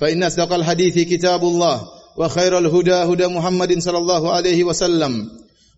فإن أصدق الحديث كتاب الله وخير الهدى هدى محمد صلى الله عليه وسلم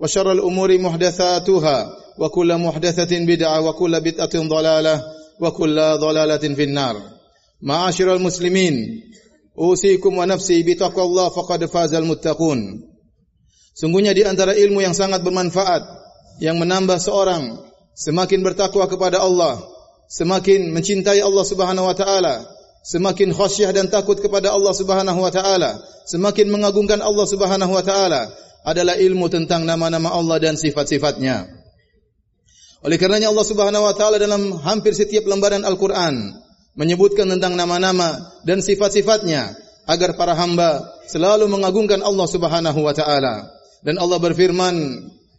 وشر الأمور محدثاتها وكل محدثة بدعة وكل بدعة ضلالة وكل ضلالة في النار. معاشر المسلمين أوصيكم ونفسي بتقوى الله فقد فاز المتقون. Sungguhnya di antara ilmu yang sangat bermanfaat yang menambah seorang semakin bertakwa kepada Allah, semakin mencintai Allah Subhanahu wa taala, semakin khasyah dan takut kepada Allah Subhanahu wa taala, semakin mengagungkan Allah Subhanahu wa taala adalah ilmu tentang nama-nama Allah dan sifat-sifatnya. Oleh karenanya Allah Subhanahu wa taala dalam hampir setiap lembaran Al-Qur'an menyebutkan tentang nama-nama dan sifat-sifatnya agar para hamba selalu mengagungkan Allah Subhanahu wa taala. Dan Allah berfirman,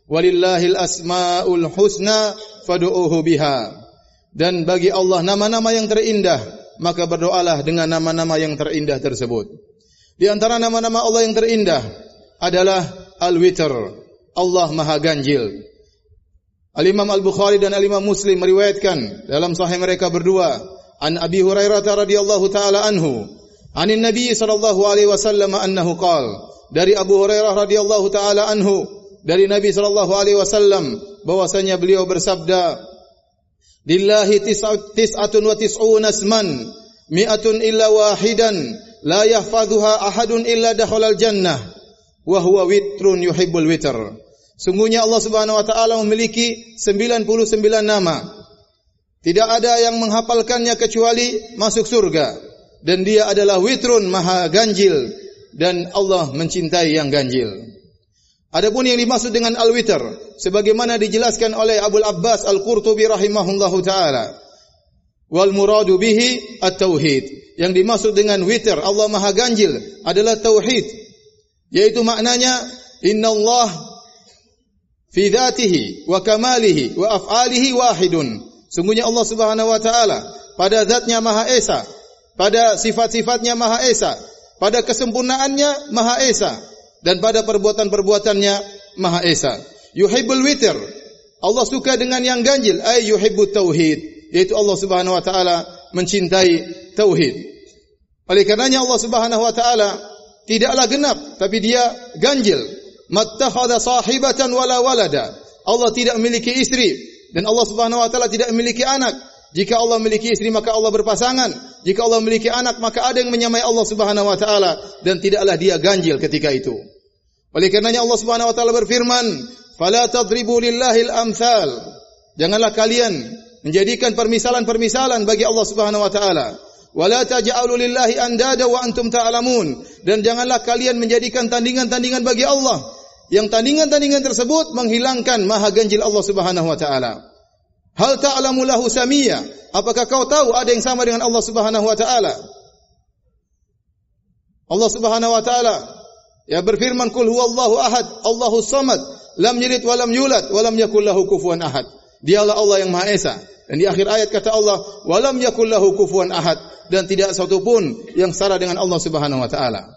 "Walillahil asmaul husna fad'uuhu biha." Dan bagi Allah nama-nama yang terindah, maka berdoalah dengan nama-nama yang terindah tersebut. Di antara nama-nama Allah yang terindah adalah Al-Witr, Allah Maha Ganjil. Al-Imam Al-Bukhari dan Al-Imam Muslim meriwayatkan dalam sahih mereka berdua an Abi Hurairah radhiyallahu taala anhu, anin Nabi sallallahu alaihi wasallam annahu qala dari Abu Hurairah radhiyallahu taala anhu dari Nabi sallallahu alaihi wasallam bahwasanya beliau bersabda Lillahi tis'atun wa tis'una asman mi'atun illa wahidan la yahfadhuha ahadun illa dakhalal jannah wa huwa witrun yuhibbul witr. Sungguhnya Allah Subhanahu wa taala memiliki 99 nama. Tidak ada yang menghafalkannya kecuali masuk surga. Dan dia adalah witrun maha ganjil dan Allah mencintai yang ganjil. Adapun yang dimaksud dengan al-witr sebagaimana dijelaskan oleh Abu Abbas Al-Qurtubi rahimahullahu taala wal muradu bihi at-tauhid. Yang dimaksud dengan witr Allah Maha ganjil adalah tauhid yaitu maknanya inna Allah fi dzatihi wa kamalihi wa af'alihi wahidun. Sungguhnya Allah Subhanahu wa taala pada zatnya Maha Esa, pada sifat-sifatnya Maha Esa, pada kesempurnaannya Maha Esa dan pada perbuatan-perbuatannya Maha Esa. Yuhibbul witr. Allah suka dengan yang ganjil, ay yuhibbut tauhid, yaitu Allah Subhanahu wa taala mencintai tauhid. Oleh karenanya Allah Subhanahu wa taala tidaklah genap tapi dia ganjil. Mattakhadha sahibatan wala walada. Allah tidak memiliki istri dan Allah Subhanahu wa taala tidak memiliki anak. Jika Allah memiliki istri maka Allah berpasangan. Jika Allah memiliki anak maka ada yang menyamai Allah Subhanahu wa taala dan tidaklah dia ganjil ketika itu. Oleh karenanya Allah Subhanahu wa taala berfirman, "Fala tadribu lillahil amsal." Janganlah kalian menjadikan permisalan-permisalan bagi Allah Subhanahu wa taala. "Wala taj'alu lillahi andada wa antum ta'lamun." Dan janganlah kalian menjadikan tandingan-tandingan bagi Allah yang tandingan-tandingan tersebut menghilangkan maha ganjil Allah Subhanahu wa taala. Hal ta'lamu lahu samia? Apakah kau tahu ada yang sama dengan Allah Subhanahu wa taala? Allah Subhanahu wa taala ya berfirman kul huwallahu ahad, Allahu samad, lam yalid wa lam yulad wa lam yakul lahu kufuwan ahad. Dialah Allah yang Maha Esa. Dan di akhir ayat kata Allah, wa lam yakul lahu kufuwan ahad dan tidak satu pun yang setara dengan Allah Subhanahu wa taala.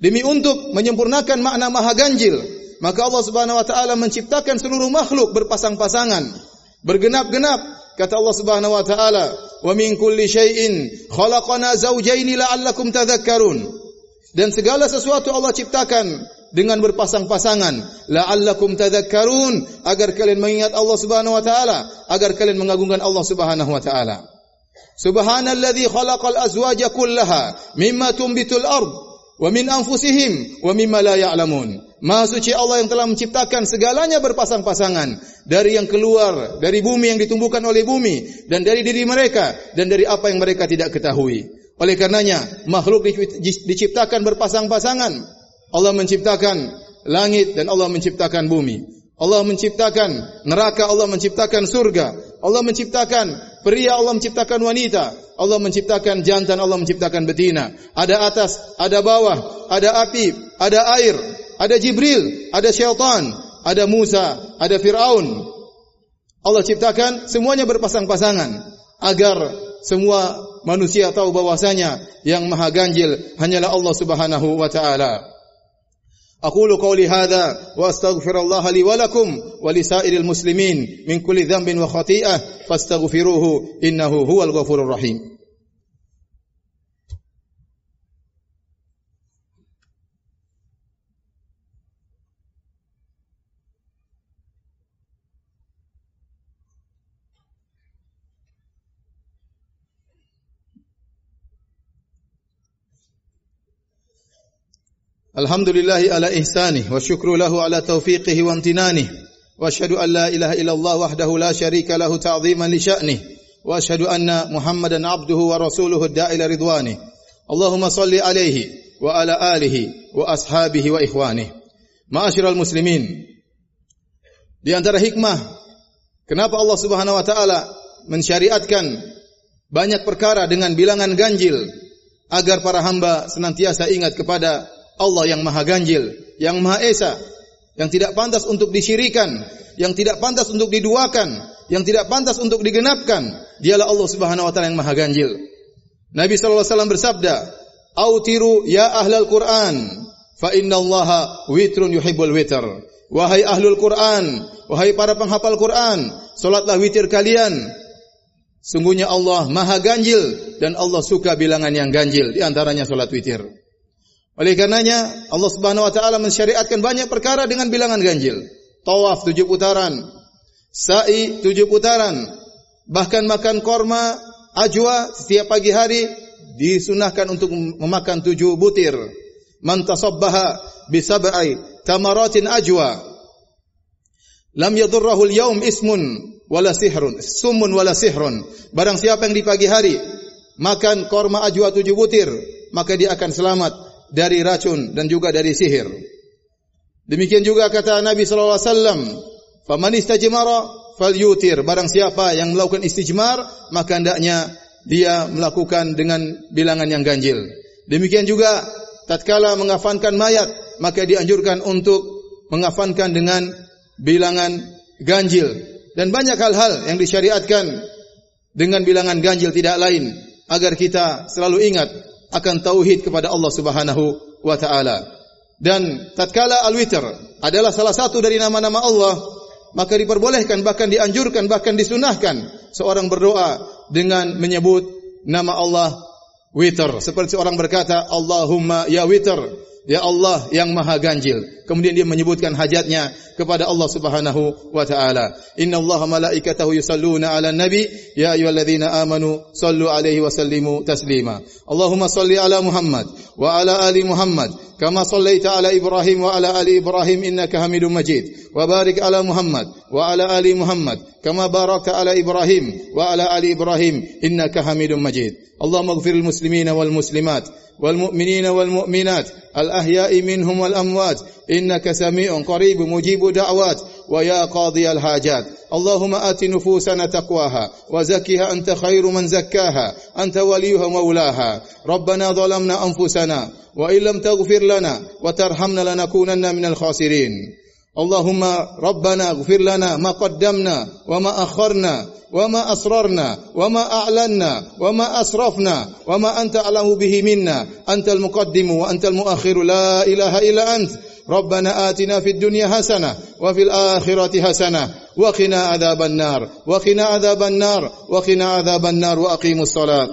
Demi untuk menyempurnakan makna Maha Ganjil, maka Allah Subhanahu wa taala menciptakan seluruh makhluk berpasang-pasangan bergenap-genap kata Allah Subhanahu wa taala wa min kulli syai'in khalaqana zawjayn la'allakum tadhakkarun dan segala sesuatu Allah ciptakan dengan berpasang-pasangan. La'allakum tadhakkarun. Agar kalian mengingat Allah Subhanahu wa taala. Agar kalian mengagungkan Allah Subhanahu wa taala. Subhanalladzi khalaqal azwaja kullaha mimma tumbitul ard wa min anfusihim wa mimma la ya'lamun. Maha suci Allah yang telah menciptakan segalanya berpasang-pasangan. Dari yang keluar dari bumi yang ditumbuhkan oleh bumi dan dari diri mereka dan dari apa yang mereka tidak ketahui. Oleh karenanya makhluk diciptakan berpasang-pasangan. Allah menciptakan langit dan Allah menciptakan bumi. Allah menciptakan neraka, Allah menciptakan surga. Allah menciptakan pria, Allah menciptakan wanita. Allah menciptakan jantan, Allah menciptakan betina. Ada atas, ada bawah, ada api, ada air, ada Jibril, ada syaitan, ada Musa, ada Fir'aun. Allah ciptakan semuanya berpasang-pasangan agar semua manusia tahu bahwasanya yang maha ganjil hanyalah Allah Subhanahu wa taala. Aqulu qawli hadha wa astaghfirullah li wa lakum wa li sa'iril muslimin min kulli dhanbin wa khati'ah fastaghfiruhu الحمد لله على إحسانه والشكر له على توفيقه وامتنانه وأشهد أن لا إله إلا الله وحده لا شريك له تعظيما لشأنه وأشهد أن محمدا عبده ورسوله الداعي إلى رضوانه اللهم صل عليه وعلى آله وأصحابه وإخوانه معاشر المسلمين di antara hikmah kenapa Allah Subhanahu wa taala mensyariatkan banyak perkara dengan bilangan ganjil agar para hamba senantiasa ingat kepada Allah yang maha ganjil, yang maha esa, yang tidak pantas untuk disyirikan, yang tidak pantas untuk diduakan, yang tidak pantas untuk digenapkan, dialah Allah Subhanahu wa taala yang maha ganjil. Nabi sallallahu alaihi wasallam bersabda, "Autiru ya ahlal Qur'an, fa inna Allaha witrun yuhibbul witr." Wahai ahlul Quran, wahai para penghafal Quran, solatlah witir kalian. Sungguhnya Allah maha ganjil dan Allah suka bilangan yang ganjil, di antaranya solat witir. Oleh karenanya Allah Subhanahu wa taala mensyariatkan banyak perkara dengan bilangan ganjil. Tawaf tujuh putaran, sa'i tujuh putaran, bahkan makan korma ajwa setiap pagi hari disunahkan untuk memakan tujuh butir. Man tasabbaha bi sab'i tamaratin ajwa lam yadurruhu al-yawm ismun wala sihrun, sumun wala sihrun. Barang siapa yang di pagi hari makan korma ajwa tujuh butir, maka dia akan selamat dari racun dan juga dari sihir. Demikian juga kata Nabi sallallahu alaihi wasallam, "Faman istajmara falyutir." Barang siapa yang melakukan istijmar, maka hendaknya dia melakukan dengan bilangan yang ganjil. Demikian juga tatkala mengafankan mayat, maka dianjurkan untuk mengafankan dengan bilangan ganjil dan banyak hal-hal yang disyariatkan dengan bilangan ganjil tidak lain agar kita selalu ingat akan tauhid kepada Allah Subhanahu wa taala. Dan tatkala al-witr adalah salah satu dari nama-nama Allah, maka diperbolehkan bahkan dianjurkan bahkan disunahkan seorang berdoa dengan menyebut nama Allah witr. Seperti seorang berkata, Allahumma ya witr, Ya Allah yang maha ganjil. Kemudian dia menyebutkan hajatnya kepada Allah Subhanahu wa taala. Inna Allah malaikatahu yusalluna ala nabi ya ayyuhalladzina amanu sallu alaihi wa sallimu taslima. Allahumma salli ala Muhammad wa ala ali Muhammad kama sallaita ala Ibrahim wa ala ali Ibrahim innaka Hamidum Majid. Wa barik ala Muhammad wa ala ali Muhammad kama barakta ala Ibrahim wa ala ali Ibrahim innaka Hamidum Majid. Allahumma ighfir lil muslimina wal muslimat wal mu'minina wal mu'minat al الأحياء منهم والأموات. إنك سميع قريب مجيب دعوات. ويا قاضي الحاجات. اللهم آت نفوسنا تقواها. وزكها أنت خير من زكاها. أنت وليها مولاها. ربنا ظلمنا أنفسنا وإن لم تغفر لنا وترحمنا لنكونن من الخاسرين. اللهم ربنا اغفر لنا ما قدمنا وما أخرنا وما أسررنا وما أعلنا وما أسرفنا وما أنت أعلم به منا أنت المقدم وأنت المؤخر لا إله إلا أنت. ربنا آتنا في الدنيا حسنة وفي الآخرة حسنة وقنا عذاب النار وقنا عذاب النار وقنا عذاب النار وأقيموا الصلاة.